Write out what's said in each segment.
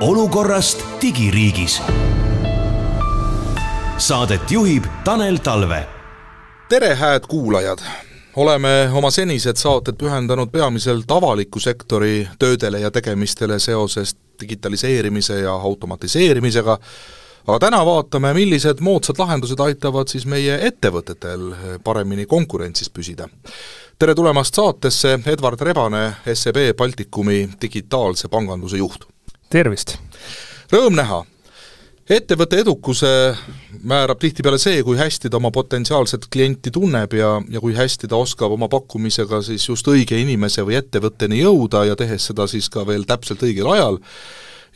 olukorrast digiriigis. Saadet juhib Tanel Talve. tere, hääd kuulajad! oleme oma senised saated pühendanud peamiselt avaliku sektori töödele ja tegemistele seoses digitaliseerimise ja automatiseerimisega, aga täna vaatame, millised moodsad lahendused aitavad siis meie ettevõtetel paremini konkurentsis püsida. tere tulemast saatesse, Edward Rebane, SEB Baltikumi digitaalse panganduse juht! Tervist! Rõõm näha! ettevõtte edukuse määrab tihtipeale see, kui hästi ta oma potentsiaalset klienti tunneb ja, ja kui hästi ta oskab oma pakkumisega siis just õige inimese või ettevõtteni jõuda ja tehes seda siis ka veel täpselt õigel ajal,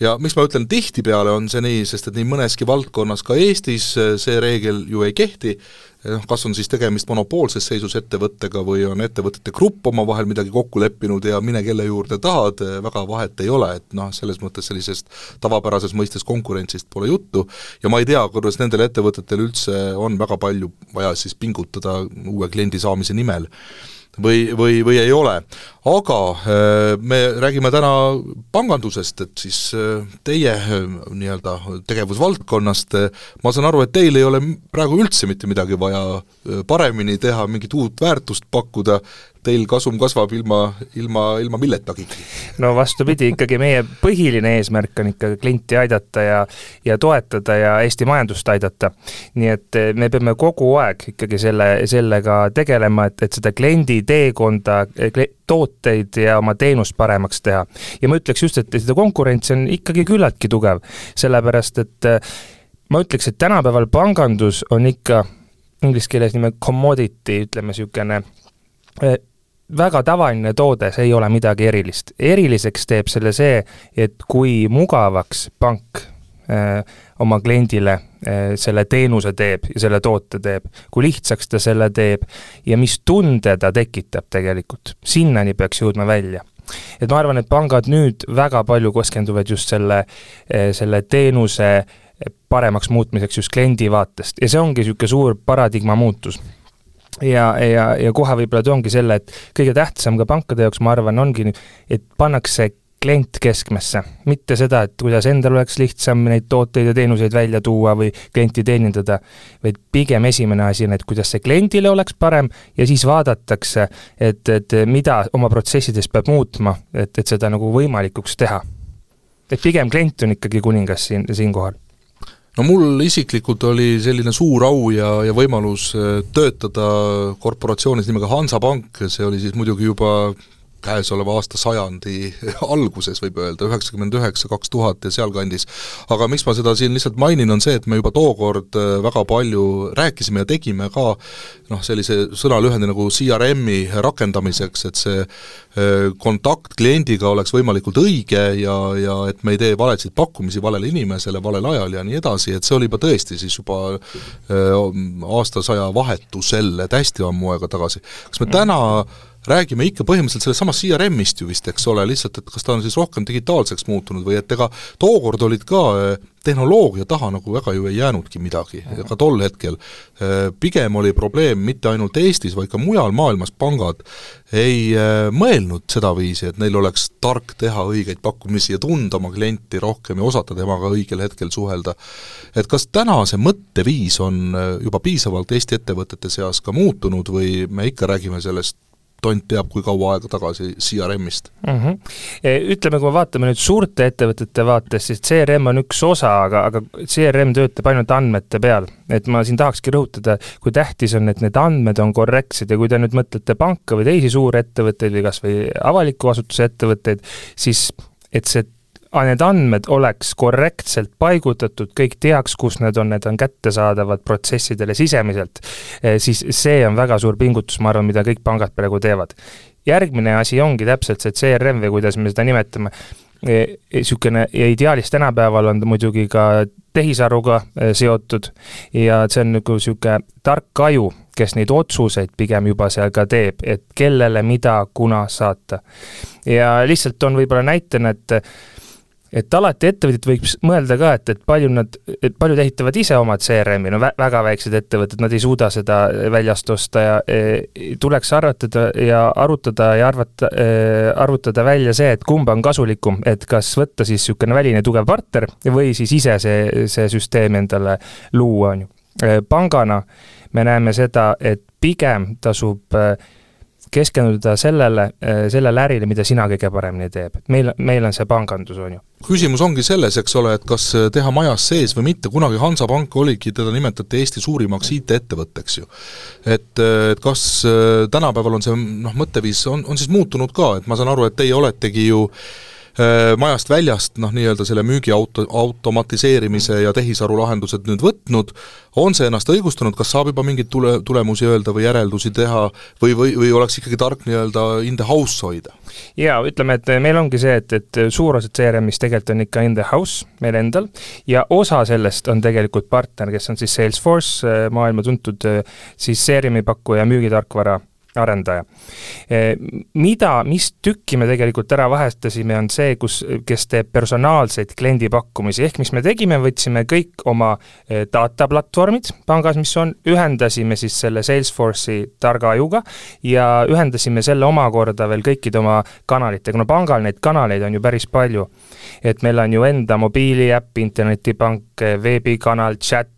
ja miks ma ütlen tihtipeale, on see nii, sest et nii mõneski valdkonnas ka Eestis see reegel ju ei kehti, noh, kas on siis tegemist monopoolses seisus ettevõttega või on ettevõtete grupp omavahel midagi kokku leppinud ja mine kelle juurde tahad, väga vahet ei ole, et noh, selles mõttes sellisest tavapärases mõistes konkurentsist pole juttu ja ma ei tea, kuidas nendel ettevõtetel üldse on väga palju vaja siis pingutada uue kliendi saamise nimel või, või, või ei ole. Aga äh, me räägime täna pangandusest, et siis äh, teie äh, nii-öelda tegevusvaldkonnast, ma saan aru, et teil ei ole praegu üldse mitte midagi vaja paremini teha, mingit uut väärtust pakkuda, teil kasum kasvab ilma, ilma, ilma milletagi? no vastupidi, ikkagi meie põhiline eesmärk on ikka klienti aidata ja, ja toetada ja Eesti majandust aidata. nii et me peame kogu aeg ikkagi selle, sellega tegelema, et, et seda kliendi teekonda, eh, tooteid ja oma teenust paremaks teha. ja ma ütleks just, et seda konkurentsi on ikkagi küllaltki tugev, sellepärast et eh, ma ütleks, et tänapäeval pangandus on ikka inglise keeles nime commodity, ütleme niisugune väga tavaline toode, see ei ole midagi erilist. eriliseks teeb selle see, et kui mugavaks pank äh, oma kliendile äh, selle teenuse teeb ja selle toote teeb, kui lihtsaks ta selle teeb ja mis tunde ta tekitab tegelikult, sinnani peaks jõudma välja. Et ma arvan, et pangad nüüd väga palju keskenduvad just selle, äh, selle teenuse paremaks muutmiseks just kliendi vaatest. Ja see ongi niisugune suur paradigma muutus. Ja, ja, ja kohe võib-olla toongi selle, et kõige tähtsam ka pankade jaoks, ma arvan, ongi, et pannakse klient keskmesse, mitte seda, et kuidas endal oleks lihtsam neid tooteid ja teenuseid välja tuua või klienti teenindada, vaid pigem esimene asi on, et kuidas see kliendile oleks parem ja siis vaadatakse, et, et mida oma protsessides peab muutma, et, et seda nagu võimalikuks teha. et pigem klient on ikkagi kuningas siin, siinkohal no mul isiklikult oli selline suur au ja, ja võimalus äh, töötada korporatsioonis nimega Hansapank, see oli siis muidugi juba käesoleva aastasajandi alguses, võib öelda, üheksakümmend üheksa, kaks tuhat ja sealkandis. aga miks ma seda siin lihtsalt mainin, on see, et me juba tookord äh, väga palju rääkisime ja tegime ka noh, sellise sõnalühendi nagu CRM-i rakendamiseks, et see äh, kontakt kliendiga oleks võimalikult õige ja, ja et me ei tee valesid pakkumisi valele inimesele valel ajal ja nii edasi, et see oli juba tõesti siis juba äh, aastasaja vahetusel, et hästi ammu aega tagasi. kas me täna mm räägime ikka põhimõtteliselt sellest samast CRM-ist ju vist, eks ole, lihtsalt et kas ta on siis rohkem digitaalseks muutunud või et ega tookord olid ka eh, tehnoloogia taha nagu väga ju ei jäänudki midagi, ka tol hetkel. Eh, pigem oli probleem mitte ainult Eestis, vaid ka mujal maailmas pangad ei eh, mõelnud sedaviisi, et neil oleks tark teha õigeid pakkumisi ja tunda oma klienti rohkem ja osata temaga õigel hetkel suhelda. et kas täna see mõtteviis on juba piisavalt Eesti ettevõtete seas ka muutunud või me ikka räägime sellest tont teab, kui kaua aega tagasi CRM-ist mm. -hmm. Ütleme, kui me vaatame nüüd suurte ettevõtete vaates, siis CRM on üks osa, aga, aga CRM töötab ainult andmete peal. et ma siin tahakski rõhutada, kui tähtis on, et need andmed on korrektsed ja kui te nüüd mõtlete panka või teisi suurettevõtteid või kas või avaliku asutuse ettevõtteid, siis et see need andmed oleks korrektselt paigutatud, kõik teaks, kus need on, need on kättesaadavad protsessidele sisemiselt, eh, siis see on väga suur pingutus, ma arvan, mida kõik pangad praegu teevad. järgmine asi ongi täpselt see CRM või kuidas me seda nimetame, niisugune ja ideaalis tänapäeval on ta muidugi ka tehisaruga eh, seotud ja see on nagu niisugune tark aju, kes neid otsuseid pigem juba seal ka teeb, et kellele mida, kuna saata. ja lihtsalt on võib-olla näitena, et et alati ettevõtjad võiks mõelda ka, et, et palju nad, et paljud ehitavad ise omad CRM-i, no vä väga väiksed ettevõtted, nad ei suuda seda väljast osta ja e, tuleks arvatada ja arutada ja arvata e,, arvutada välja see, et kumb on kasulikum, et kas võtta siis niisugune väline tugev partner või siis ise see, see süsteem endale luua, on ju. E, pangana me näeme seda, et pigem tasub äh, keskenduda sellele, äh, sellele ärile, mida sina kõige paremini teeb. meil, meil on see pangandus, on ju. küsimus ongi selles, eks ole, et kas äh, teha majas sees või mitte, kunagi Hansapank oligi, teda nimetati Eesti suurimaks IT-ettevõtteks ju. et, äh, et kas tänapäeval on see noh, mõtteviis on, on siis muutunud ka, et ma saan aru, et teie oletegi ju majast väljast noh, nii-öelda selle müügi auto, automatiseerimise ja tehisaru lahendused nüüd võtnud, on see ennast õigustanud, kas saab juba mingeid tule, tulemusi öelda või järeldusi teha või, või, või oleks ikkagi tark nii-öelda in the house hoida? jaa, ütleme, et meil ongi see, et, et suur osa CRM-ist tegelikult on ikka in the house meil endal ja osa sellest on tegelikult partner, kes on siis Salesforce, maailma tuntud siis CRM-i pakkuja, müügitarkvara arendaja. Eh, mida, mis tükki me tegelikult ära vahetasime, on see, kus, kes teeb personaalseid kliendipakkumisi, ehk mis me tegime, võtsime kõik oma eh, data platvormid pangas, mis on, ühendasime siis selle Salesforce'i targa ajuga ja ühendasime selle omakorda veel kõikide oma kanalitega, no pangal neid kanaleid on ju päris palju. et meil on ju enda mobiiliäpp, internetipank, veebikanal, chat,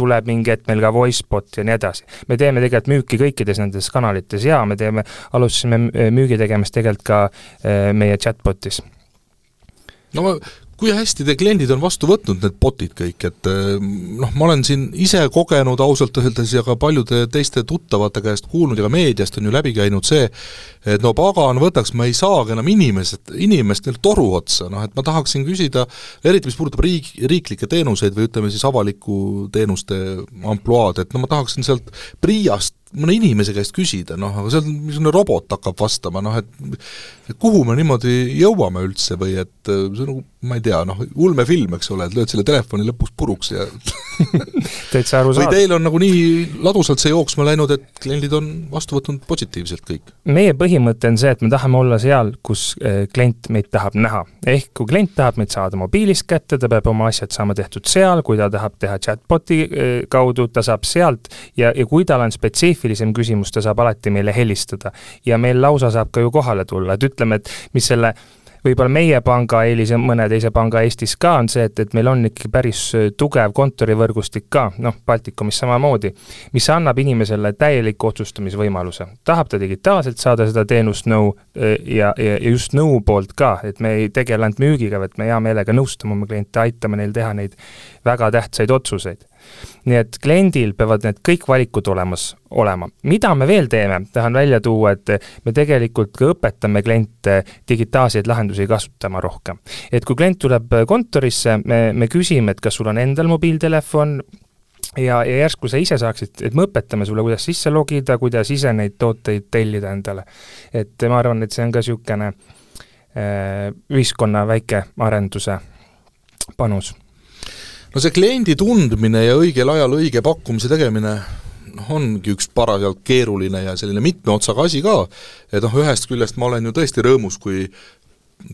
tuleb mingi hetk meil ka VoiceBot ja nii edasi. me teeme tegelikult müüki kõikides nendes kanalites ja me teeme, alustasime müügi tegemist tegelikult ka äh, meie chatbotis. no ma kui hästi teie kliendid on vastu võtnud, need bot'id kõik, et eh, noh, ma olen siin ise kogenud ausalt öeldes ja ka paljude teiste tuttavate käest kuulnud ja ka meediast on ju läbi käinud see, et no pagan võtaks, ma ei saagi enam inimesed, inimest neil toru otsa, noh et ma tahaksin küsida, eriti mis puudutab riik, riiklikke teenuseid või ütleme siis avaliku teenuste ampluaad, et no ma tahaksin sealt PRIA-st mõne inimese käest küsida, noh, aga seal niisugune robot hakkab vastama, noh et kuhu me niimoodi jõuame üldse või et see on nagu, ma ei tea, noh, ulmefilm, eks ole, et lööd selle telefoni lõpuks puruks ja täitsa arusaadav. või teil on nagu nii ladusalt see jooksma läinud, et kliendid on vastu võtnud positiivselt kõik? meie põhimõte on see, et me tahame olla seal, kus eh, klient meid tahab näha. ehk kui klient tahab meid saada mobiilist kätte, ta peab oma asjad saama tehtud seal, kui ta tahab teha chatboti eh, kaudu, ta saab sealt ja, ja kui tal on spetsiifiline spetsiifilisem küsimus, ta saab alati meile helistada. ja meil lausa saab ka ju kohale tulla, et ütleme, et mis selle võib-olla meie panga eelis ja mõne teise panga Eestis ka on see, et, et meil on ikkagi päris tugev kontorivõrgustik ka, noh, Baltikumis samamoodi, mis annab inimesele täieliku otsustamisvõimaluse. tahab ta digitaalselt saada seda teenust nõu ja, ja, ja just nõu poolt ka, et me ei tegele ainult müügiga, vaid me hea meelega nõustame oma kliente, aitame neil teha neid väga tähtsaid otsuseid nii et kliendil peavad need kõik valikud olemas olema. mida me veel teeme, tahan välja tuua, et me tegelikult ka õpetame kliente digitaalseid lahendusi kasutama rohkem. et kui klient tuleb kontorisse, me, me küsime, et kas sul on endal mobiiltelefon, ja, ja järsku sa ise saaksid, et me õpetame sulle, kuidas sisse logida, kuidas ise neid tooteid tellida endale. et ma arvan, et see on ka niisugune äh, ühiskonna väike arenduse panus no see kliendi tundmine ja õigel ajal õige pakkumise tegemine noh, ongi üks parasjagu keeruline ja selline mitme otsaga asi ka, et noh, ühest küljest ma olen ju tõesti rõõmus, kui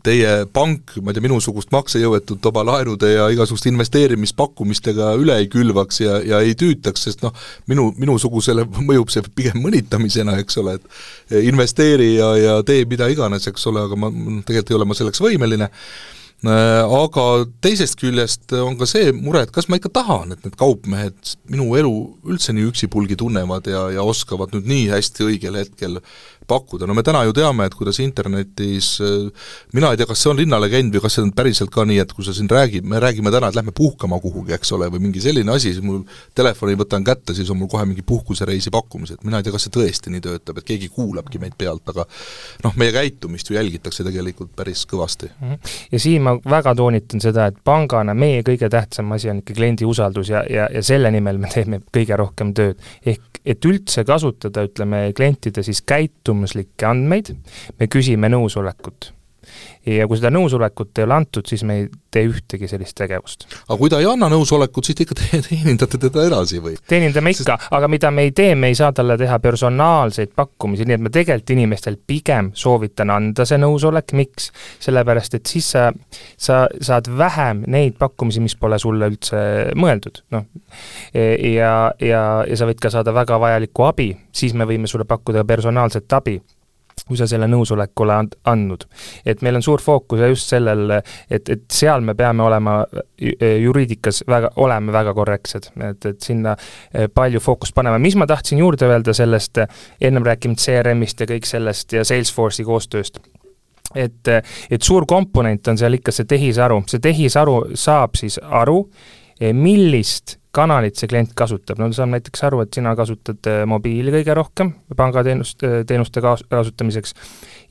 teie pank, ma ei tea, minusugust maksejõuetut oma laenude ja igasuguste investeerimispakkumistega üle ei külvaks ja, ja ei tüütaks, sest noh, minu, minusugusele mõjub see pigem mõnitamisena, eks ole, et investeeri ja, ja tee mida iganes, eks ole, aga ma, tegelikult ei ole ma selleks võimeline aga teisest küljest on ka see mure, et kas ma ikka tahan, et need kaupmehed minu elu üldse nii üksipulgi tunnevad ja, ja oskavad nüüd nii hästi õigel hetkel pakkuda, no me täna ju teame, et kuidas internetis, äh, mina ei tea, kas see on linnalegend või kas see on päriselt ka nii, et kui sa siin räägid, me räägime täna, et lähme puhkama kuhugi, eks ole, või mingi selline asi, siis mul telefoni võtan kätte, siis on mul kohe mingi puhkusereisi pakkumised, mina ei tea, kas see tõesti nii töötab, et keegi kuulabki meid pealt, aga noh, meie käitumist ju jälgitakse tegelikult päris kõvasti. Mhm. ja siin ma väga toonitan seda, et pangana meie kõige tähtsam asi on ikka kliendi usaldus ja, ja, ja selle nimel me teeme kõige rohkem tööd. ehk et üldse kasutada, ütleme, klientide siis käitumuslikke andmeid, me küsime nõusolekut ja kui seda nõusolekut ei ole antud, siis me ei tee ühtegi sellist tegevust. aga kui ta ei anna nõusolekut, siis te ikka teenindate teda edasi või? teenindame ikka Sest..., aga mida me ei tee, me ei saa talle teha personaalseid pakkumisi, nii et ma tegelikult inimestel pigem soovitan anda see nõusolek, miks? sellepärast, et siis sa, sa saad vähem neid pakkumisi, mis pole sulle üldse mõeldud, noh. ja, ja, ja sa võid ka saada väga vajalikku abi, siis me võime sulle pakkuda personaalset abi kui sa selle nõusoleku oled andnud. et meil on suur fookus just sellel, et, et seal me peame olema juriidikas väga, oleme väga korrektsed, et, et sinna eh, palju fookust panema, mis ma tahtsin juurde öelda sellest, ennem rääkinud CRM-ist ja kõik sellest ja Salesforce'i koostööst. Et, et suur komponent on seal ikka see tehisaru, see tehisaru saab siis aru, eh, millist kanalit see klient kasutab, no saab näiteks aru, et sina kasutad äh, mobiili kõige rohkem pangateenust, äh, teenuste kasutamiseks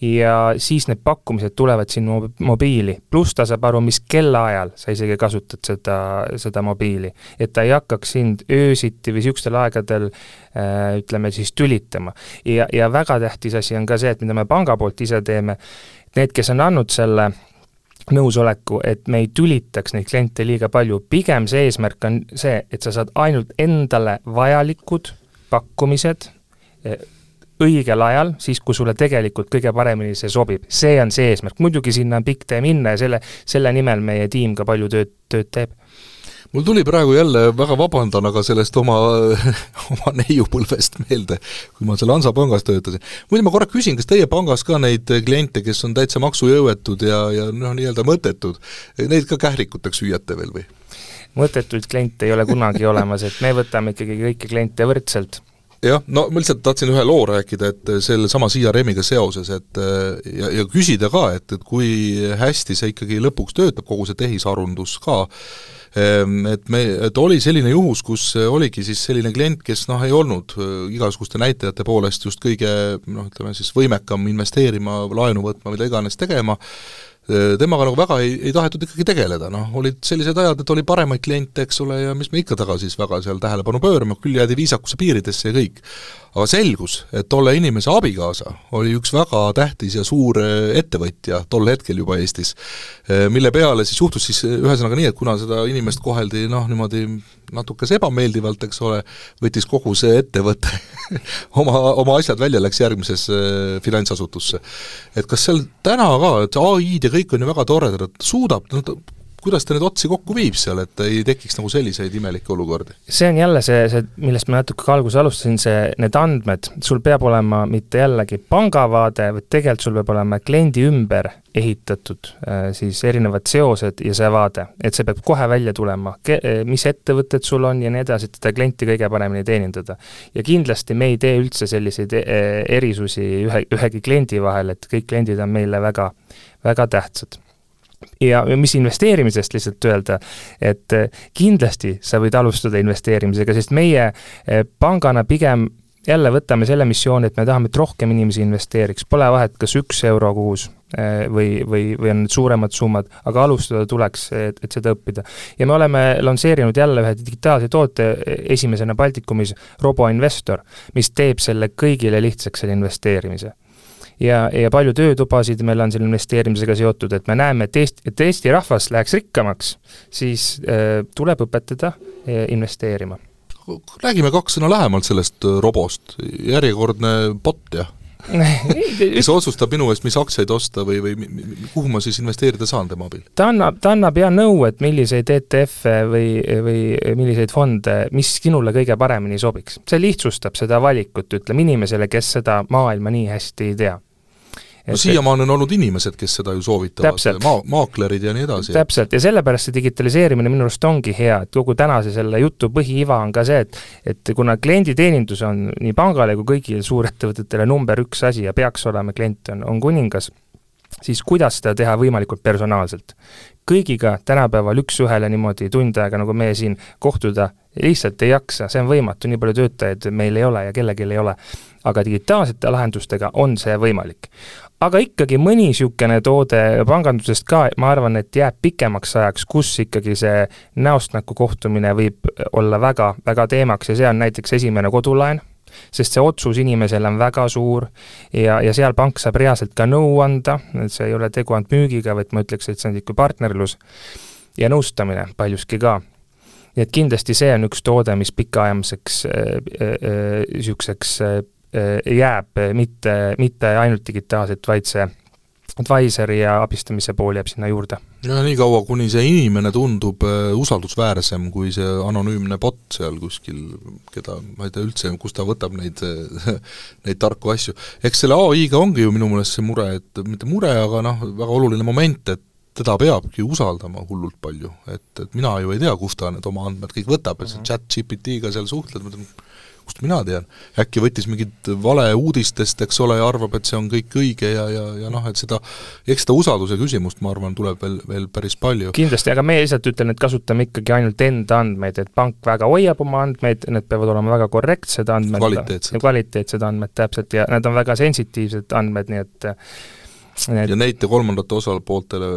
ja siis need pakkumised tulevad sinu mobiili, pluss ta saab aru, mis kellaajal sa isegi kasutad seda, seda mobiili. et ta ei hakkaks sind öösiti või niisugustel aegadel äh, ütleme siis tülitama. ja, ja väga tähtis asi on ka see, et mida me panga poolt ise teeme, need, kes on andnud selle nõusoleku, et me ei tülitaks neid kliente liiga palju, pigem see eesmärk on see, et sa saad ainult endale vajalikud pakkumised eh, õigel ajal, siis kui sulle tegelikult kõige paremini see sobib. see on see eesmärk, muidugi sinna on pikk tee minna ja selle, selle nimel meie tiim ka palju tööd, tööd teeb mul tuli praegu jälle, väga vabandan, aga sellest oma, oma neiupõlvest meelde, kui ma seal Hansapangas töötasin. muide, ma korra küsin, kas teie pangas ka neid kliente, kes on täitsa maksujõuetud ja, ja noh, nii-öelda mõttetud, neid ka kährikuteks hüüate veel või? mõttetuid kliente ei ole kunagi olemas, et me võtame ikkagi kõiki kliente võrdselt jah, no ma lihtsalt tahtsin ühe loo rääkida, et sellesama CRM-iga seoses, et ja, ja küsida ka, et, et kui hästi see ikkagi lõpuks töötab, kogu see tehisarundus ka, et me, et oli selline juhus, kus oligi siis selline klient, kes noh, ei olnud äh, igasuguste näitajate poolest just kõige noh, ütleme siis võimekam investeerima, laenu võtma, mida iganes tegema, äh, temaga nagu väga ei, ei tahetud ikkagi tegeleda, noh, olid sellised ajad, et oli paremaid kliente, eks ole, ja mis me ikka taga siis väga seal tähelepanu pöörame, küll jäädi viisakuse piiridesse ja kõik aga selgus, et tolle inimese abikaasa oli üks väga tähtis ja suur äh, ettevõtja tol hetkel juba Eestis, äh, mille peale siis juhtus siis äh, ühesõnaga nii, et kuna seda inimest koheldi noh, niimoodi natukese ebameeldivalt, eks ole, võttis kogu see ettevõte oma, oma asjad välja, läks järgmisesse finantsasutusse. et kas seal täna ka, et ai-d ja kõik on ju väga toredad, et suudab, no ta kuidas ta neid otsi kokku viib seal, et ei tekiks nagu selliseid imelikke olukordi? see on jälle see, see, millest ma natuke ka alguses alustasin, see, need andmed, sul peab olema mitte jällegi pangavaade, vaid tegelikult sul peab olema kliendi ümber ehitatud äh, siis erinevad seosed ja see vaade, et see peab kohe välja tulema, mis ettevõtted sul on ja nii edasi, et seda klienti kõige paremini teenindada. ja kindlasti me ei tee üldse selliseid e, erisusi ühe, ühegi kliendi vahel, et kõik kliendid on meile väga, väga tähtsad. Ja mis investeerimisest lihtsalt öelda, et eh, kindlasti sa võid alustada investeerimisega, sest meie eh, pangana pigem jälle võtame selle missiooni, et me tahame, et rohkem inimesi investeeriks, pole vahet, kas üks euro kuus eh, või, või, või on need suuremad summad, aga alustada tuleks, et, et seda õppida. ja me oleme lansseerinud jälle ühe digitaalse toote esimesena Baltikumis, Roboinvestor, mis teeb selle kõigile lihtsaks, selle investeerimise ja, ja palju töötubasid meil on selle investeerimisega seotud, et me näeme, et Eesti, et Eesti rahvas läheks rikkamaks, siis äh, tuleb õpetada äh, investeerima. räägime kaks sõna lähemalt sellest äh, robost, järjekordne bot, jah? kes otsustab minu eest, mis aktsiaid osta või, või kuhu ma siis investeerida saan tema abil? ta annab, ta annab ja nõu, et milliseid ETF-e või, või milliseid fonde, mis sinule kõige paremini sobiks. see lihtsustab seda valikut, ütleme inimesele, kes seda maailma nii hästi ei tea no siiamaani on olnud inimesed, kes seda ju soovitavad, maa, maaklerid ja nii edasi. täpselt, ja sellepärast see digitaliseerimine minu arust ongi hea, et kogu tänase selle jutu põhiiva on ka see, et et kuna klienditeenindus on nii pangale kui kõigile suurettevõtetele number üks asi ja peaks olema, klient on, on kuningas, siis kuidas seda teha võimalikult personaalselt. kõigiga tänapäeval üks-ühele niimoodi tund aega, nagu meie siin, kohtuda lihtsalt ei jaksa, see on võimatu, nii palju töötajaid meil ei ole ja kellelgi ei ole. aga digitaalsete lahendustega on see võimalik aga ikkagi mõni niisugune toode pangandusest ka, ma arvan, et jääb pikemaks ajaks, kus ikkagi see näost näkku kohtumine võib olla väga, väga teemaks ja see on näiteks esimene kodulaen, sest see otsus inimesele on väga suur ja, ja seal pank saab reaalselt ka nõu anda, et see ei ole tegu ainult müügiga, vaid ma ütleks, et see on niisugune partnerlus ja nõustamine paljuski ka nii et kindlasti see on üks toode, mis pikaajaliseks niisuguseks äh, äh, äh, jääb, mitte, mitte ainult digitaalselt, vaid see advisory ja abistamise pool jääb sinna juurde. No niikaua, kuni see inimene tundub usaldusväärsem kui see anonüümne bot seal kuskil, keda ma ei tea üldse, kust ta võtab neid, neid tarku asju. eks selle ai-ga ongi ju minu meelest see mure, et mitte mure, aga noh, väga oluline moment, et teda peabki usaldama hullult palju, et, et mina ju ei tea, kust ta need oma andmed kõik võtab ja sa mhm. chat GPT-ga seal suhtled, ma ütlen, kust mina tean, äkki võttis mingit valeuudistest, eks ole, ja arvab, et see on kõik õige ja, ja, ja noh, et seda, eks seda usalduse küsimust, ma arvan, tuleb veel, veel päris palju. kindlasti, aga meie lihtsalt ütlen, et kasutame ikkagi ainult enda andmeid, et pank väga hoiab oma andmeid, need peavad olema väga korrektsed andmed, kvaliteetsed, kvaliteetsed andmed täpselt ja need on väga sensitiivsed andmed, nii et Need... ja neid te kolmandate osapooltele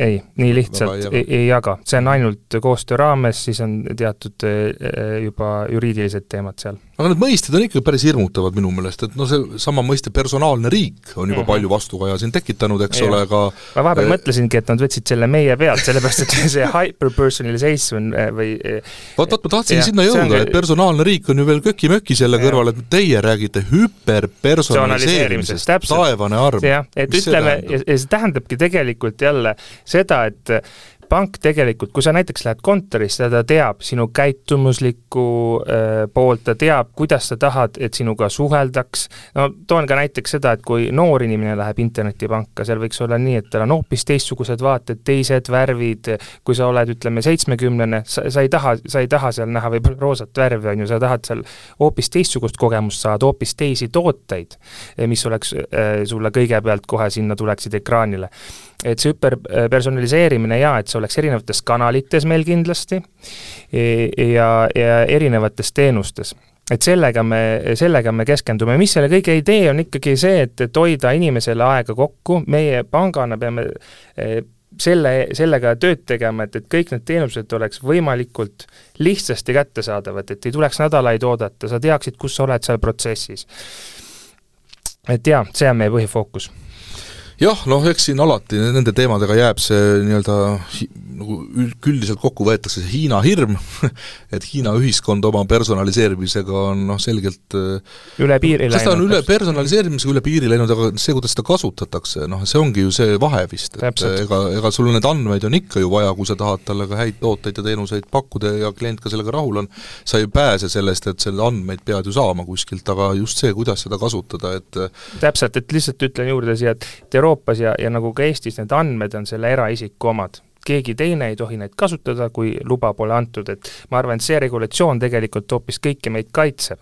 ei, nii lihtsalt ei, ei, ei jaga, see on ainult koostöö raames, siis on teatud eh, juba juriidilised teemad seal aga need mõisted on ikka päris hirmutavad minu meelest, et noh, seesama mõiste personaalne riik on juba mm -hmm. palju vastukaja siin tekitanud, eks ja. ole, aga ma vahepeal äh, mõtlesingi, et nad võtsid selle meie pealt, sellepärast et see hyper-personalization äh, või vot, vot ma tahtsingi sinna jõuda et personaalne riik on ju veel köki-möki selle ja. kõrval, et teie räägite hüperpersonaliseerimisest, taevane arm. jah, et Mis ütleme, ja see tähendabki tegelikult jälle seda, et pank tegelikult, kui sa näiteks lähed kontorisse, ta teab sinu käitumuslikku äh, poolt, ta teab, kuidas sa tahad, et sinuga suheldaks, no toon ka näiteks seda, et kui noor inimene läheb internetipanka, seal võiks olla nii, et tal on hoopis teistsugused vaated, teised värvid, kui sa oled, ütleme, seitsmekümnene, sa, sa ei taha, sa ei taha seal näha võib-olla roosat värvi, on ju, sa tahad seal hoopis teistsugust kogemust saada, hoopis teisi tooteid, mis oleks äh, sulle kõigepealt kohe sinna tuleksid ekraanile. Et see hüperpersonaliseerimine jaa, et see oleks erinevates kanalites meil kindlasti e, ja, ja erinevates teenustes. et sellega me, sellega me keskendume, mis selle kõige idee on ikkagi see, et, et hoida inimesele aega kokku, meie pangana peame e, selle, sellega tööd tegema, et, et kõik need teenused oleks võimalikult lihtsasti kättesaadavad, et ei tuleks nädalaid oodata, sa teaksid, kus sa oled seal protsessis. et jaa, see on meie põhifookus jah, noh, eks siin alati nende teemadega jääb see nii-öelda nagu üldiselt kokku võetakse see Hiina hirm et Hiina ühiskond oma personaliseerimisega on noh, selgelt äh, üle piiri läinud. kas ta on üle personaliseerimisega üle piiri läinud, aga see, kuidas seda kasutatakse, noh, see ongi ju see vahe vist, et ega, ega sul neid andmeid on ikka ju vaja, kui sa tahad talle ka häid tooteid ja teenuseid pakkuda ja klient ka sellega rahul on, sa ei pääse sellest, et selle andmeid pead ju saama kuskilt, aga just see, kuidas seda kasutada, et täpselt, et lihtsalt ütlen juurde siia, et Euroopas ja, ja nagu ka Eestis, need andmed on selle eraisiku omad keegi teine ei tohi neid kasutada, kui luba pole antud, et ma arvan, et see regulatsioon tegelikult hoopis kõiki meid kaitseb.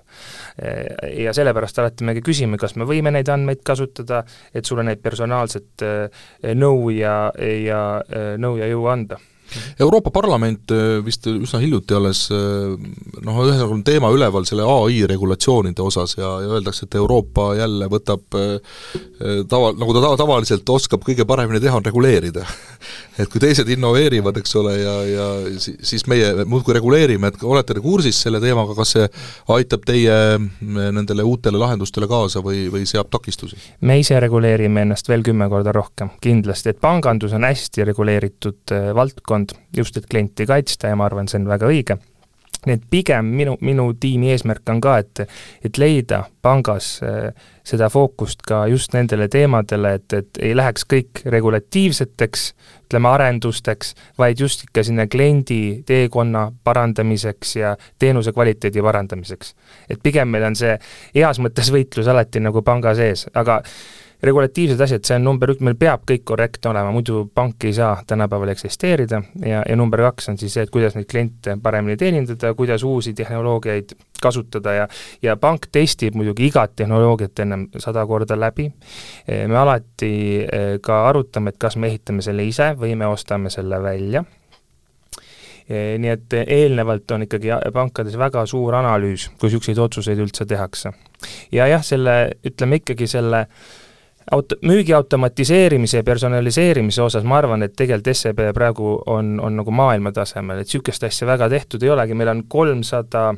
Ja sellepärast alati me ka küsime, kas me võime neid andmeid kasutada, et sulle neid personaalset eh, nõu ja, ja eh, nõu ja jõu anda Euroopa Parlament äh, vist üsna hiljuti alles äh, noh, ühesõnaga on teema üleval selle ai regulatsioonide osas ja, ja öeldakse, et Euroopa jälle võtab äh, tava, nagu ta tavaliselt oskab kõige paremini teha, on reguleerida. Et kui teised innoveerivad, eks ole, ja, ja siis meie muudkui reguleerime, et olete te kursis selle teemaga, kas see aitab teie nendele uutele lahendustele kaasa või, või seab takistusi? me ise reguleerime ennast veel kümme korda rohkem, kindlasti, et pangandus on hästi reguleeritud valdkond, just et klienti kaitsta ja ma arvan, see on väga õige nii et pigem minu, minu tiimi eesmärk on ka, et, et leida pangas äh, seda fookust ka just nendele teemadele, et, et ei läheks kõik regulatiivseteks, ütleme arendusteks, vaid just ikka sinna kliendi teekonna parandamiseks ja teenuse kvaliteedi parandamiseks. et pigem meil on see heas mõttes võitlus alati nagu panga sees, aga regulatiivsed asjad, see on number üks, meil peab kõik korrektne olema, muidu pank ei saa tänapäeval eksisteerida ja, ja number kaks on siis see, et kuidas neid kliente paremini teenindada, kuidas uusi tehnoloogiaid kasutada ja ja pank testib muidugi igat tehnoloogiat ennem sada korda läbi, me alati eh, ka arutame, et kas me ehitame selle ise või me ostame selle välja eh, nii et eelnevalt on ikkagi pankades väga suur analüüs, kui niisuguseid otsuseid üldse tehakse. ja jah, selle, ütleme ikkagi selle äh, aut-, müügi automatiseerimise ja personaliseerimise osas ma arvan, et tegelikult SEB praegu on, on nagu maailma tasemel, et niisugust asja väga tehtud ei olegi, meil on kolmsada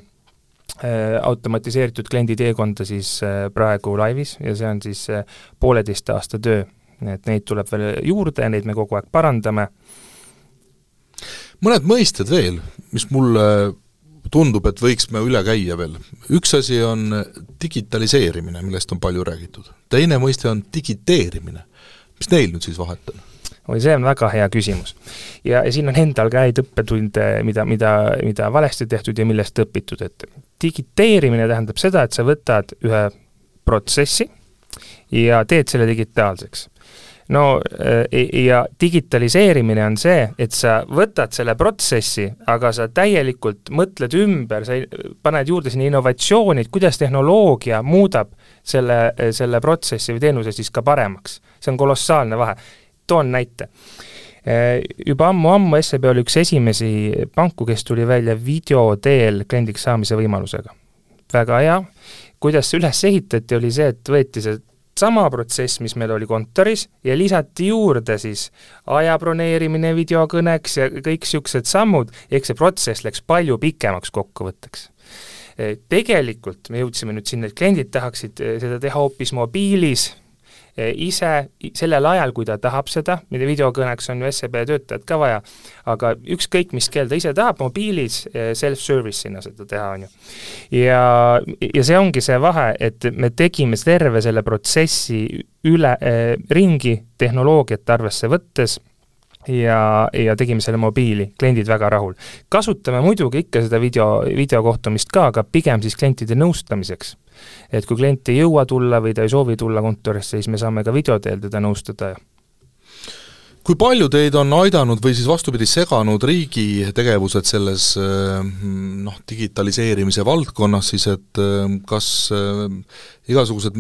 automatiseeritud kliendi teekonda siis praegu laivis ja see on siis pooleteist aasta töö. et neid tuleb veel juurde neid me kogu aeg parandame. mõned mõisted veel, mis mulle tundub, et võiks me üle käia veel. üks asi on digitaliseerimine, millest on palju räägitud. teine mõiste on digiteerimine. mis neil nüüd siis vahet on? oi, see on väga hea küsimus. ja, ja siin on endal ka häid õppetunde, mida, mida, mida valesti tehtud ja millest õpitud, et digiteerimine tähendab seda, et sa võtad ühe protsessi ja teed selle digitaalseks no äh, ja digitaliseerimine on see, et sa võtad selle protsessi, aga sa täielikult mõtled ümber, sa paned juurde sinna innovatsiooni, et kuidas tehnoloogia muudab selle, selle protsessi või teenuse siis ka paremaks. see on kolossaalne vahe. toon näite. Äh, juba ammu-ammu SEB oli üks esimesi panku, kes tuli välja video teel kliendiks saamise võimalusega. väga hea, kuidas see üles ehitati, oli see, et võeti see sama protsess, mis meil oli kontoris ja lisati juurde siis aja broneerimine videokõneks ja kõik niisugused sammud, ehk see protsess läks palju pikemaks kokkuvõtteks. Tegelikult me jõudsime nüüd sinna, et kliendid tahaksid seda teha hoopis mobiilis, Eh, ise sellel ajal, kui ta tahab seda, mida videokõneks on ju SEB töötajat ka vaja, aga ükskõik, mis keel ta ise tahab, mobiilis eh, self-service'ina seda teha, on ju. ja, ja see ongi see vahe, et me tegime terve selle protsessi üle äh,, ringi tehnoloogiat arvesse võttes ja, ja tegime selle mobiili, kliendid väga rahul. kasutame muidugi ikka seda video, videokohtumist ka, aga pigem siis klientide nõustamiseks et kui klient ei jõua tulla või ta ei soovi tulla kontorisse, siis me saame ka video teel teda nõustada kui palju teid on aidanud või siis vastupidi, seganud riigi tegevused selles eh, noh, digitaliseerimise valdkonnas siis, et eh, kas äh, igasugused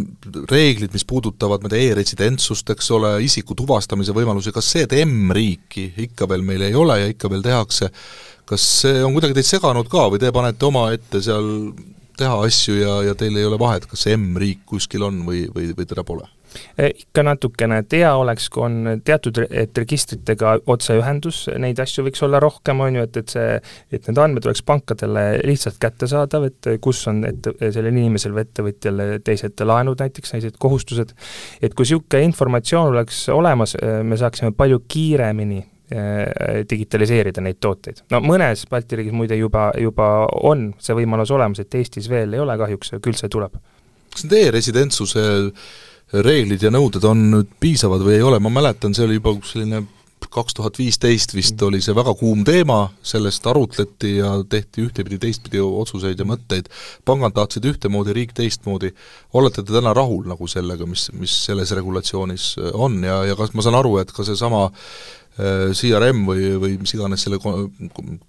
reeglid, mis puudutavad, ma ei tea, e-residentsust, eks ole, isiku tuvastamise võimalusi, kas see, et M-riiki ikka veel meil ei ole ja ikka veel tehakse, kas see on kuidagi teid seganud ka või te panete omaette seal teha asju ja, ja teil ei ole vahet, kas M-riik kuskil on või, või, või teda pole? E, ikka natukene, et hea oleks, kui on teatud, et registritega otseühendus, neid asju võiks olla rohkem, on ju, et, et see, et need andmed oleks pankadele lihtsalt kättesaadav, et kus on ette, sellel inimesel või ettevõtjal teised laenud näiteks, teised kohustused, et kui niisugune informatsioon oleks olemas, me saaksime palju kiiremini digitaliseerida neid tooteid. no mõnes Balti riigis muide juba, juba on see võimalus olemas, et Eestis veel ei ole kahjuks, küll see tuleb. kas need e-residentsuse reeglid ja nõuded on nüüd piisavad või ei ole, ma mäletan, see oli juba selline kaks tuhat viisteist vist oli see väga kuum teema, sellest arutleti ja tehti ühtepidi, teistpidi otsuseid ja mõtteid, pangad tahtsid ühtemoodi, riik teistmoodi, olete te täna rahul nagu sellega, mis, mis selles regulatsioonis on ja, ja kas ma saan aru, et ka seesama Äh, CRM või, või mis iganes selle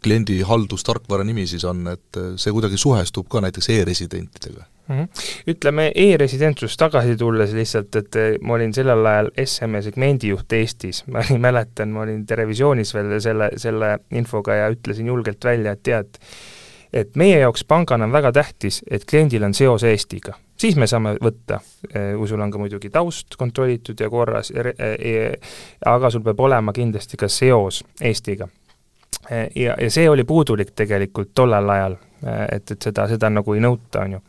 kliendi haldustarkvara nimi siis on, et äh, see kuidagi suhestub ka näiteks e-residentidega mm? -hmm. Ütleme e-residentsust tagasi tulles lihtsalt, et äh, ma olin sellel ajal SME segmendijuht Eestis, ma mäletan, ma olin Terevisioonis veel selle, selle infoga ja ütlesin julgelt välja, et tead, et meie jaoks pangana on väga tähtis, et kliendil on seos Eestiga siis me saame võtta, kui sul on ka muidugi taust kontrollitud ja korras, eh, aga sul peab olema kindlasti ka seos Eestiga. Eh, ja, ja see oli puudulik tegelikult tollel ajal, et, et seda, seda nagu ei nõuta, on ju.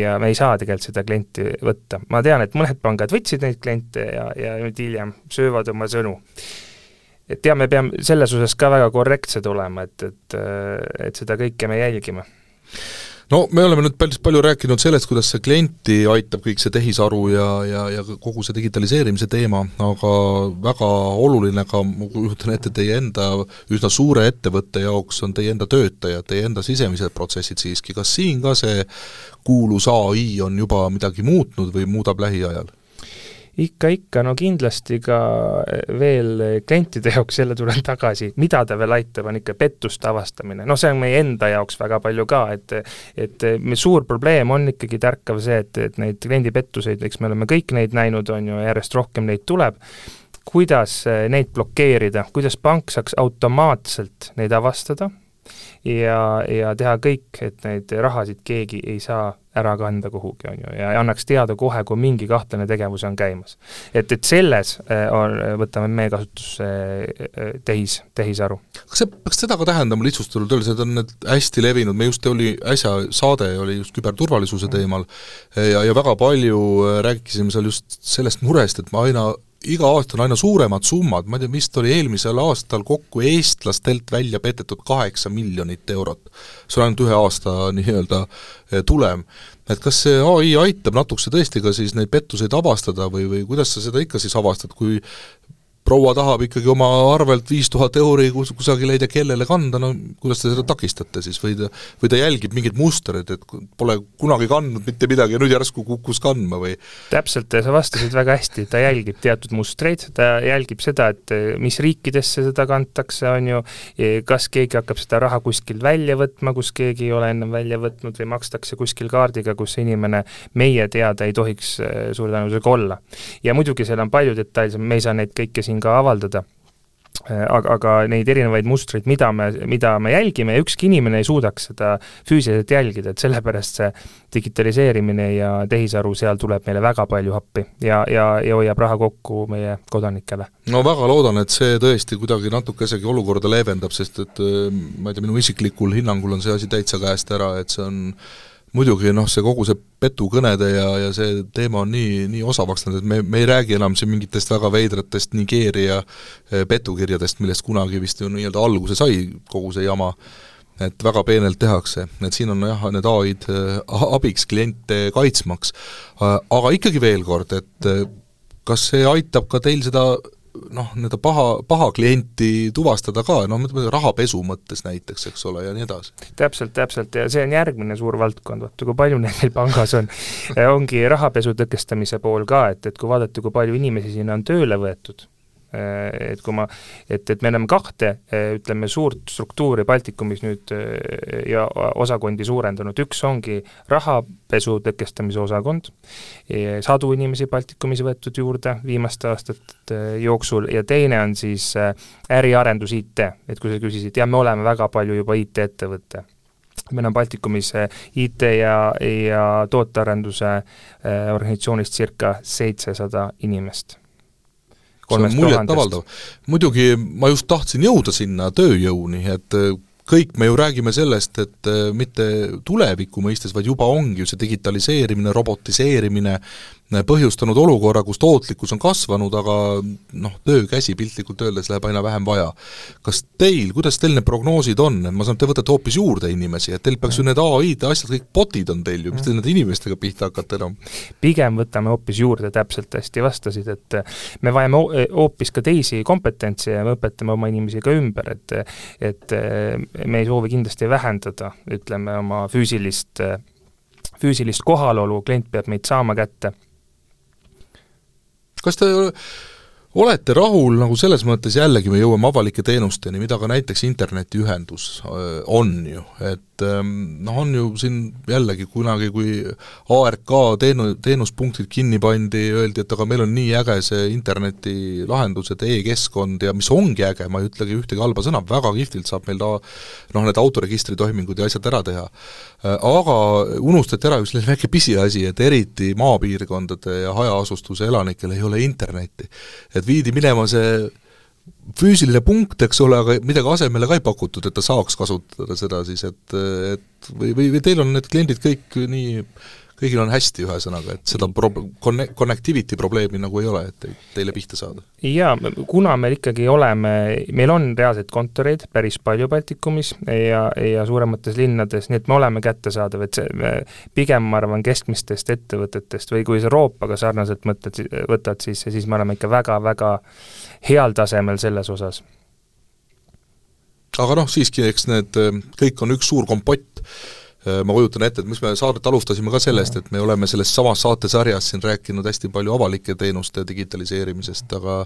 ja me ei saa tegelikult seda klienti võtta. ma tean, et mõned pangad võtsid neid kliente ja, ja nüüd hiljem söövad oma sõnu et ja me peame selles osas ka väga korrektsed olema, et, et, et seda kõike me jälgime no me oleme nüüd päris palju rääkinud sellest, kuidas see klienti aitab kõik see tehisaru ja, ja, ja kogu see digitaliseerimise teema, aga väga oluline ka, ma kujutan ette, teie enda üsna suure ettevõtte jaoks on teie enda töötajad, teie enda sisemised protsessid siiski, kas siin ka see kuulus ai on juba midagi muutnud või muudab lähiajal? Ikka, ikka, no kindlasti ka veel klientide jaoks, jälle tulen tagasi, mida ta veel aitab, on ikka pettuste avastamine, noh, see on meie enda jaoks väga palju ka, et et suur probleem on ikkagi tärkav see, et, et neid kliendipettuseid, eks me oleme kõik neid näinud, on ju, järjest rohkem neid tuleb, kuidas neid blokeerida, kuidas pank saaks automaatselt neid avastada ja, ja teha kõik, et neid rahasid keegi ei saa ära kanda kuhugi, on ju, ja annaks teada kohe, kui mingi kahtlane tegevus on käimas. et, et selles äh, on, võtame meie kasutusse tehis, tehisaru. kas see peaks seda ka tähendama lihtsustatult öeldes, et on need hästi levinud, me just oli, äsja saade oli just küberturvalisuse teemal ja, ja väga palju rääkisime seal just sellest murest, et me aina iga aasta on aina suuremad summad, ma ei tea, vist oli eelmisel aastal kokku eestlastelt välja petetud kaheksa miljonit eurot. see on ainult ühe aasta nii-öelda eh, tulem. et kas see ai aitab natukese tõesti ka siis neid pettuseid avastada või, või kuidas sa seda ikka siis avastad, kui proua tahab ikkagi oma arvelt viis tuhat euri kus, kusagile ei tea kellele kanda, no kuidas te seda takistate siis või ta, või ta jälgib mingeid mustreid, et pole kunagi kandnud mitte midagi ja nüüd järsku kukkus kandma või? täpselt, sa vastasid väga hästi, ta jälgib teatud mustreid, ta jälgib seda, et mis riikidesse seda kantakse, on ju, kas keegi hakkab seda raha kuskilt välja võtma, kus keegi ei ole ennem välja võtnud või makstakse kuskil kaardiga, kus inimene meie teada ei tohiks eh, suure tõenäosusega olla. ja muidugi seal on palju detailsem, me ei saa neid kõiki siin siin ka avaldada äh, aga, aga neid erinevaid mustreid, mida me, mida me jälgime ja ükski inimene ei suudaks seda füüsiliselt jälgida, et sellepärast see digitaliseerimine ja tehisaru seal tuleb meile väga palju appi ja, ja, ja hoiab raha kokku meie kodanikele. no väga loodan, et see tõesti kuidagi natukesegi olukorda leevendab, sest et äh, ma ei tea, minu isiklikul hinnangul on see asi täitsa käest ära, et see on muidugi noh, see kogu see petukõnede ja, ja see teema on nii, nii osavaks läinud, et me, me ei räägi enam siin mingitest väga veidratest Nigeeria eh, petukirjadest, millest kunagi vist ju nii-öelda alguse sai kogu see jama, et väga peenelt tehakse, et siin on jah, need ai-d eh, abiks kliente kaitsmaks. aga ikkagi veel kord, et eh, kas see aitab ka teil seda noh, nii-öelda paha, paha klienti tuvastada ka, noh, rahapesu mõttes näiteks, eks ole, ja nii edasi. täpselt, täpselt, ja see on järgmine suur valdkond, vaata kui palju neid meil pangas on. ongi rahapesu tõkestamise pool ka, et, et kui vaadata, kui palju inimesi sinna on tööle võetud et kui ma, et, et me oleme kahte, äh, ütleme, suurt struktuuri Baltikumis nüüd äh, ja osakondi suurendanud, üks ongi rahapesu tõkestamise osakond, sadu inimesi Baltikumis võetud juurde viimaste aastate jooksul ja teine on siis äriarendus IT, et kui sa küsisid, jah, me oleme väga palju juba IT-ettevõte meil on Baltikumis IT ja, ja tootearenduse organisatsioonist circa seitsesada inimest muljetavaldav. muidugi ma just tahtsin jõuda sinna tööjõuni, et kõik me ju räägime sellest, et äh, mitte tuleviku mõistes, vaid juba ongi ju see digitaliseerimine, robotiseerimine äh, põhjustanud olukorra, kus tootlikkus on kasvanud, aga noh, töökäsi piltlikult öeldes läheb aina vähem vaja. kas teil, kuidas teil need prognoosid on, et ma saan, te võtate hoopis juurde inimesi, et teil peaks ju need ai-d, asjad, kõik botid on teil ju, mis te nende inimestega pihta hakkate enam? pigem võtame hoopis juurde, täpselt hästi vastasid, et me vajame hoopis ka teisi kompetentse ja me õpetame oma inimesi ka ümber, et et me ei soovi kindlasti vähendada, ütleme, oma füüsilist, füüsilist kohalolu, klient peab meid saama kätte. Kas te olete rahul nagu selles mõttes, jällegi me jõuame avalike teenusteni, mida ka näiteks internetiühendus on ju, et et ähm, noh, on ju siin jällegi kunagi, kui ARK teenu-, teenuspunktid kinni pandi, öeldi, et aga meil on nii äge see internetilahendused e, e-keskkond ja mis ongi äge, ma ei ütlegi ühtegi halba sõna, väga kihvtilt saab meil ta noh, need autoregistri toimingud ja asjad ära teha. Äh, aga unustati ära üks väike pisiasi, et eriti maapiirkondade ja hajaasustuse elanikel ei ole internetti. et viidi minema see füüsiline punkt, eks ole, aga midagi asemele ka ei pakutud, et ta saaks kasutada seda siis, et, et või, või, või teil on need kliendid kõik nii kõigil on hästi, ühesõnaga, et seda pro-, conne-, connectivity probleemi nagu ei ole, et teile pihta saada? jaa, kuna meil ikkagi oleme, meil on reaalseid kontoreid päris palju Baltikumis ja, ja suuremates linnades, nii et me oleme kättesaadav, et see, pigem ma arvan, keskmistest ettevõtetest või kui sa Euroopaga sarnaselt mõtled, võtad, siis, siis me oleme ikka väga-väga heal tasemel selles osas. Aga noh, siiski, eks need kõik on üks suur kompott ma kujutan ette, et miks me saadet alustasime ka sellest, et me oleme selles samas saatesarjas siin rääkinud hästi palju avalike teenuste digitaliseerimisest, aga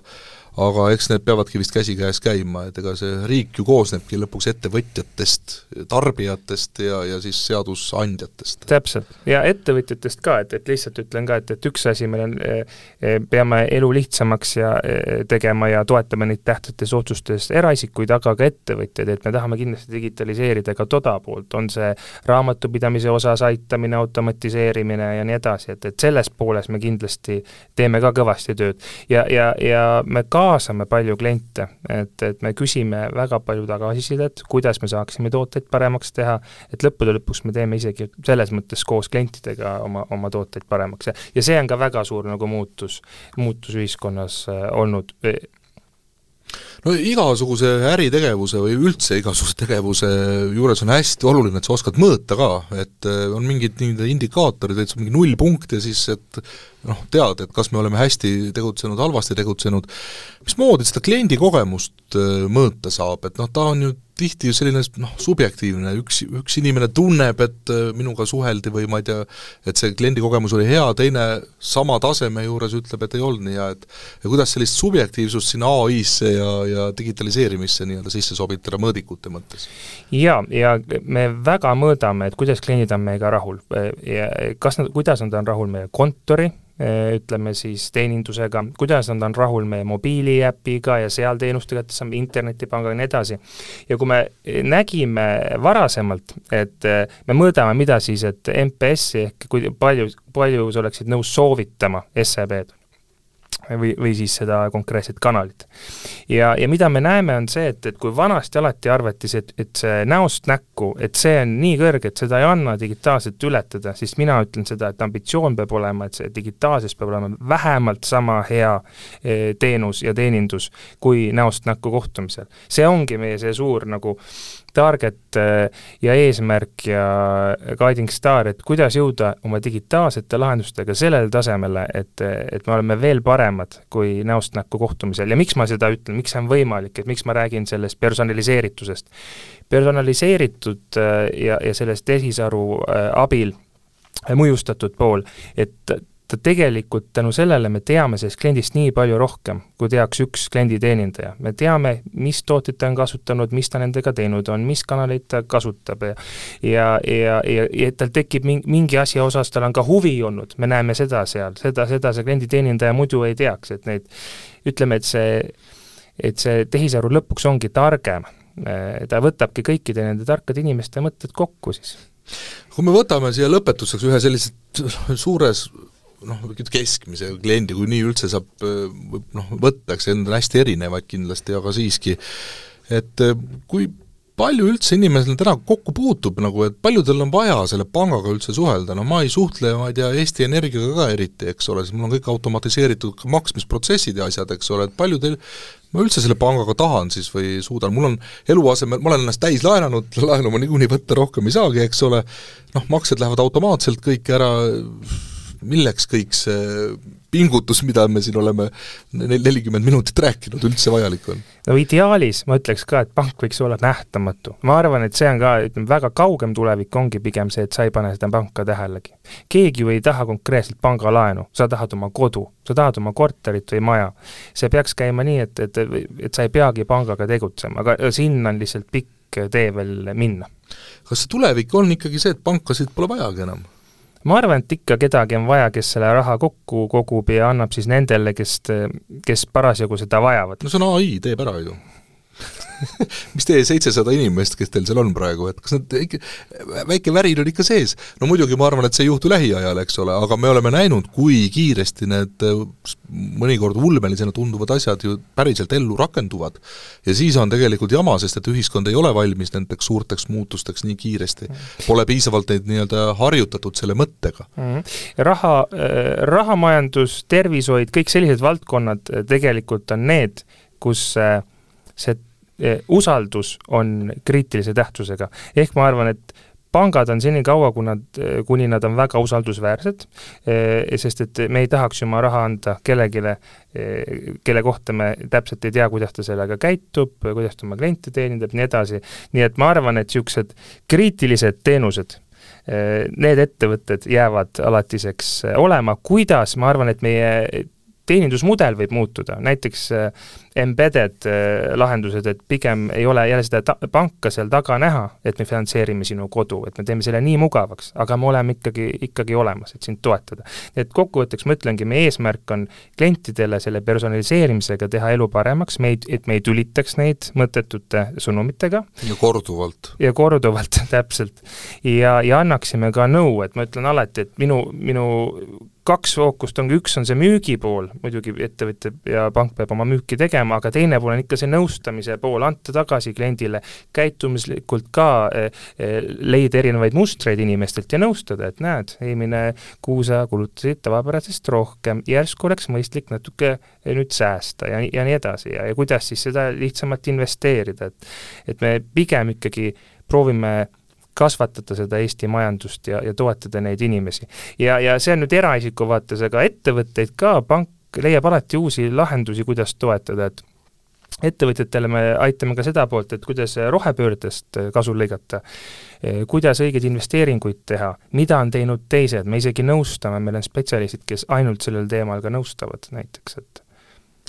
aga eks need peavadki vist käsikäes käima, et ega see riik ju koosnebki lõpuks ettevõtjatest, tarbijatest ja, ja siis seadusandjatest. täpselt, ja ettevõtjatest ka, et, et lihtsalt ütlen ka, et, et üks asi meil on, eh, eh, peame elu lihtsamaks ja eh, tegema ja toetama neid tähtsates otsustes eraisikuid, aga ka ettevõtjaid, et me tahame kindlasti digitaliseerida ka toda poolt, on see raamat, raamatupidamise osas aitamine, automatiseerimine ja nii edasi, et, et selles pooles me kindlasti teeme ka kõvasti tööd. ja, ja, ja me kaasame palju kliente, et, et me küsime väga palju tagasisidet, kuidas me saaksime tooteid paremaks teha, et lõppude lõpuks me teeme isegi selles mõttes koos klientidega oma, oma tooteid paremaks ja ja see on ka väga suur nagu muutus, muutus ühiskonnas äh, olnud no igasuguse äritegevuse või üldse igasuguse tegevuse juures on hästi oluline, et sa oskad mõõta ka, et äh, on mingid nii-öelda indikaatorid, et sul mingi nullpunkt ja siis, et noh, tead, et kas me oleme hästi tegutsenud, halvasti tegutsenud, mismoodi seda kliendi kogemust äh, mõõta saab, et noh, ta on ju tihti ju selline noh, subjektiivne, üks, üks inimene tunneb, et äh, minuga suheldi või ma ei tea, et see kliendi kogemus oli hea, teine sama taseme juures ütleb, et ei olnud nii hea, et ja kuidas sellist subjektiivsust sinna ai-sse ja, ja digitaliseerimisse nii-öelda sisse sobitada mõõdikute mõttes? jaa, ja me väga mõõdame, et kuidas kliendid on meiega rahul ja kas nad, kuidas nad on rahul meie kontori, ütleme siis teenindusega, kuidas nad on rahul meie mobiiliäpiga ja seal teenuste kättesaamine, internetipangaga ja nii edasi. ja kui me nägime varasemalt, et me mõõdame, mida siis, et MPS-i ehk kui palju, palju sa oleksid nõus soovitama SEB-d või, või siis seda konkreetset kanalit. ja, ja mida me näeme, on see, et, et kui vanasti alati arvatis, et, et see näost näkku, et see on nii kõrge, et seda ei anna digitaalselt ületada, siis mina ütlen seda, et ambitsioon peab olema, et see digitaalses peab olema vähemalt sama hea e, teenus ja teenindus kui näost näkku kohtumisel. see ongi meie see suur nagu target äh, ja eesmärk ja guiding star, et kuidas jõuda oma digitaalsete lahendustega sellele tasemele, et, et me oleme veel paremad kui näost näkku kohtumisel. Ja miks ma seda ütlen, miks see on võimalik, et miks ma räägin sellest personaliseeritusest. personaliseeritud äh, ja, ja sellest tehisaru äh, abil mõjustatud pool, et ta tegelikult tänu sellele me teame sellest kliendist nii palju rohkem, kui teaks üks klienditeenindaja. me teame, mis tooteid ta on kasutanud, mis ta nendega teinud on, mis kanaleid ta kasutab ja ja, ja, ja, ja tal tekib mingi, mingi asja osas, tal on ka huvi olnud, me näeme seda seal, seda, seda see klienditeenindaja muidu ei teaks, et neid ütleme, et see, et see tehisaru lõpuks ongi targem, ta võtabki kõikide nende tarkade inimeste mõtted kokku siis. Kui me võtame siia lõpetuseks ühe sellise suures noh, keskmise kliendi, kui nii üldse saab noh, võtta, eks need on hästi erinevad kindlasti, aga siiski, et kui palju üldse inimesel täna kokku puutub nagu, et palju tal on vaja selle pangaga üldse suhelda, no ma ei suhtle, ma ei tea, Eesti Energiaga ka eriti, eks ole, sest mul on kõik automatiseeritud maksmisprotsessid ja asjad, eks ole, et palju teil ma üldse selle pangaga tahan siis või suudan, mul on eluasemel, ma olen ennast täis laenanud, laenu ma niikuinii võtta rohkem ei saagi, eks ole, noh, maksed lähevad automaatselt kõik ära, milleks kõik see pingutus, mida me siin oleme nelikümmend minutit rääkinud, üldse vajalik on? no ideaalis ma ütleks ka, et pank võiks olla nähtamatu. ma arvan, et see on ka, ütleme, väga kaugem tulevik ongi pigem see, et sa ei pane seda panka tähelegi. keegi ju ei taha konkreetselt pangalaenu, sa tahad oma kodu, sa tahad oma korterit või maja. see peaks käima nii, et, et, et sa ei peagi pangaga tegutsema, aga sinna on lihtsalt pikk tee veel minna. kas see tulevik on ikkagi see, et pankasid pole vajagi enam? Ma arvan, et ikka kedagi on vaja, kes selle raha kokku kogub ja annab siis nendele, kes, kes parasjagu seda vajavad. no see on ai, teeb ära ju mis teie seitsesada inimest, kes teil seal on praegu, et kas nad ikka, väike värin on ikka sees? no muidugi ma arvan, et see ei juhtu lähiajal, eks ole, aga me oleme näinud, kui kiiresti need mõnikord ulmelisena tunduvad asjad ju päriselt ellu rakenduvad. ja siis on tegelikult jama, sest et ühiskond ei ole valmis nendeks suurteks muutusteks nii kiiresti. Pole piisavalt neid nii-öelda harjutatud selle mõttega mm. -hmm. raha, äh, rahamajandus, tervishoid, kõik sellised valdkonnad äh, tegelikult on need, kus äh, see usaldus on kriitilise tähtsusega. ehk ma arvan, et pangad on senikaua, kui nad, kuni nad on väga usaldusväärsed, eh, sest et me ei tahaks ju oma raha anda kellelegi, eh, kelle kohta me täpselt ei tea, kuidas ta sellega käitub, kuidas ta oma kliente teenindab, nii edasi, nii et ma arvan, et niisugused kriitilised teenused, need ettevõtted jäävad alatiseks olema, kuidas, ma arvan, et meie teenindusmudel võib muutuda, näiteks embedded lahendused, et pigem ei ole jälle seda ta-, panka seal taga näha, et me finantseerime sinu kodu, et me teeme selle nii mugavaks, aga me oleme ikkagi, ikkagi olemas, et sind toetada. et kokkuvõtteks ma ütlengi, meie eesmärk on klientidele selle personaliseerimisega teha elu paremaks, me ei, et me ei tülitaks neid mõttetute sõnumitega. ja korduvalt. ja korduvalt, täpselt. ja, ja annaksime ka nõu, et ma ütlen alati, et minu, minu kaks fookust ongi, üks on see müügipool, muidugi ettevõtja ja pank peab oma müüki tegema, aga teine pool on ikka see nõustamise pool, anda tagasi kliendile, käitumuslikult ka eh, eh, leida erinevaid mustreid inimestelt ja nõustada, et näed, eelmine kuu sa kulutasid tavapärasest rohkem, järsku oleks mõistlik natuke eh, nüüd säästa ja, ja nii edasi ja, ja kuidas siis seda lihtsamalt investeerida, et et me pigem ikkagi proovime kasvatada seda Eesti majandust ja, ja toetada neid inimesi. ja, ja see on nüüd eraisiku vaates, aga ettevõtteid ka, pank leiab alati uusi lahendusi, kuidas toetada, et ettevõtjatele me aitame ka seda poolt, et kuidas rohepöördest kasu lõigata, kuidas õigeid investeeringuid teha, mida on teinud teised, me isegi nõustame, meil on spetsialistid, kes ainult sellel teemal ka nõustavad näiteks, et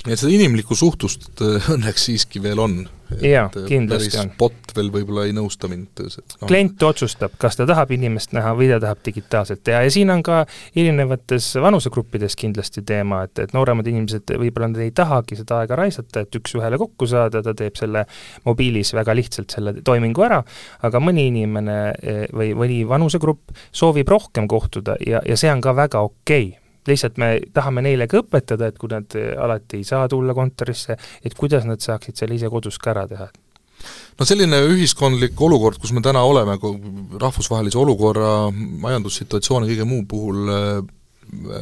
nii et seda inimlikku suhtlust õnneks siiski veel on jaa, kindlasti on. bot veel võib-olla ei nõusta mind no.. klient otsustab, kas ta tahab inimest näha või ta tahab digitaalselt teha. Ja siin on ka erinevates vanusegruppides kindlasti teema, et, et nooremad inimesed võib-olla nad ei tahagi seda aega raisata, et üks-ühele kokku saada, ta teeb selle mobiilis väga lihtsalt selle toimingu ära, aga mõni inimene eh, või mõni vanusegrupp soovib rohkem kohtuda ja, ja see on ka väga okei. okay lihtsalt me tahame neile ka õpetada, et kui nad alati ei saa tulla kontorisse, et kuidas nad saaksid selle ise kodus ka ära teha. No selline ühiskondlik olukord, kus me täna oleme, rahvusvahelise olukorra, majandussituatsiooni, kõige muu puhul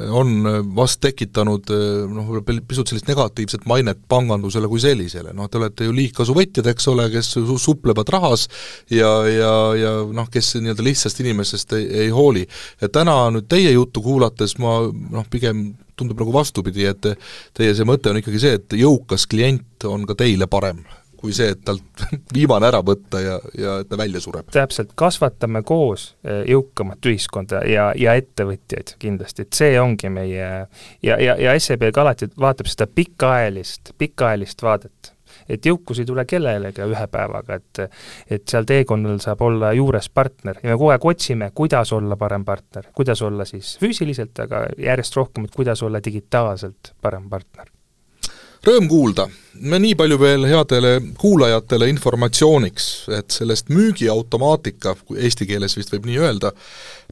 on vast tekitanud noh, võib-olla pisut sellist negatiivset mainet pangandusele kui sellisele, noh te olete ju liigkasuvõtjad, eks ole, kes suplevad rahas ja, ja, ja noh, kes nii-öelda lihtsast inimesest ei, ei hooli. et täna nüüd teie juttu kuulates ma noh, pigem tundub nagu vastupidi, et teie see mõte on ikkagi see, et jõukas klient on ka teile parem kui see, et talt viimane ära võtta ja, ja et ta välja sureb. täpselt, kasvatame koos eh, jõukamat ühiskonda ja, ja ettevõtjaid kindlasti, et see ongi meie ja, ja, ja SEB ka alati vaatab seda pikaajalist, pikaajalist vaadet. Et jõukus ei tule kellelegi ühe päevaga, et et seal teekonnal saab olla juures partner ja me kogu aeg otsime, kuidas olla parem partner, kuidas olla siis füüsiliselt, aga järjest rohkem, et kuidas olla digitaalselt parem partner Rõõm kuulda, me nii palju veel headele kuulajatele informatsiooniks, et sellest müügiautomaatika, eesti keeles vist võib nii öelda,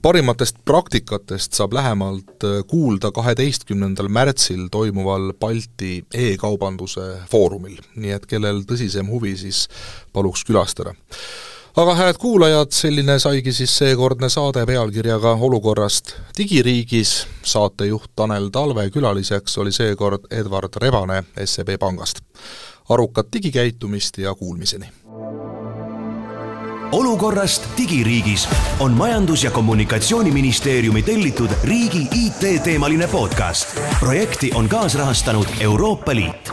parimatest praktikatest saab lähemalt äh, kuulda kaheteistkümnendal märtsil toimuval Balti e-kaubanduse foorumil, nii et kellel tõsisem huvi, siis paluks külastada aga hääd kuulajad, selline saigi siis seekordne saade pealkirjaga Olukorrast digiriigis. saatejuht Tanel Talve külaliseks oli seekord Edward Rebane SEB Pangast. arukat digikäitumist ja kuulmiseni! olukorrast digiriigis on Majandus- ja Kommunikatsiooniministeeriumi tellitud riigi IT-teemaline podcast. projekti on kaasrahastanud Euroopa Liit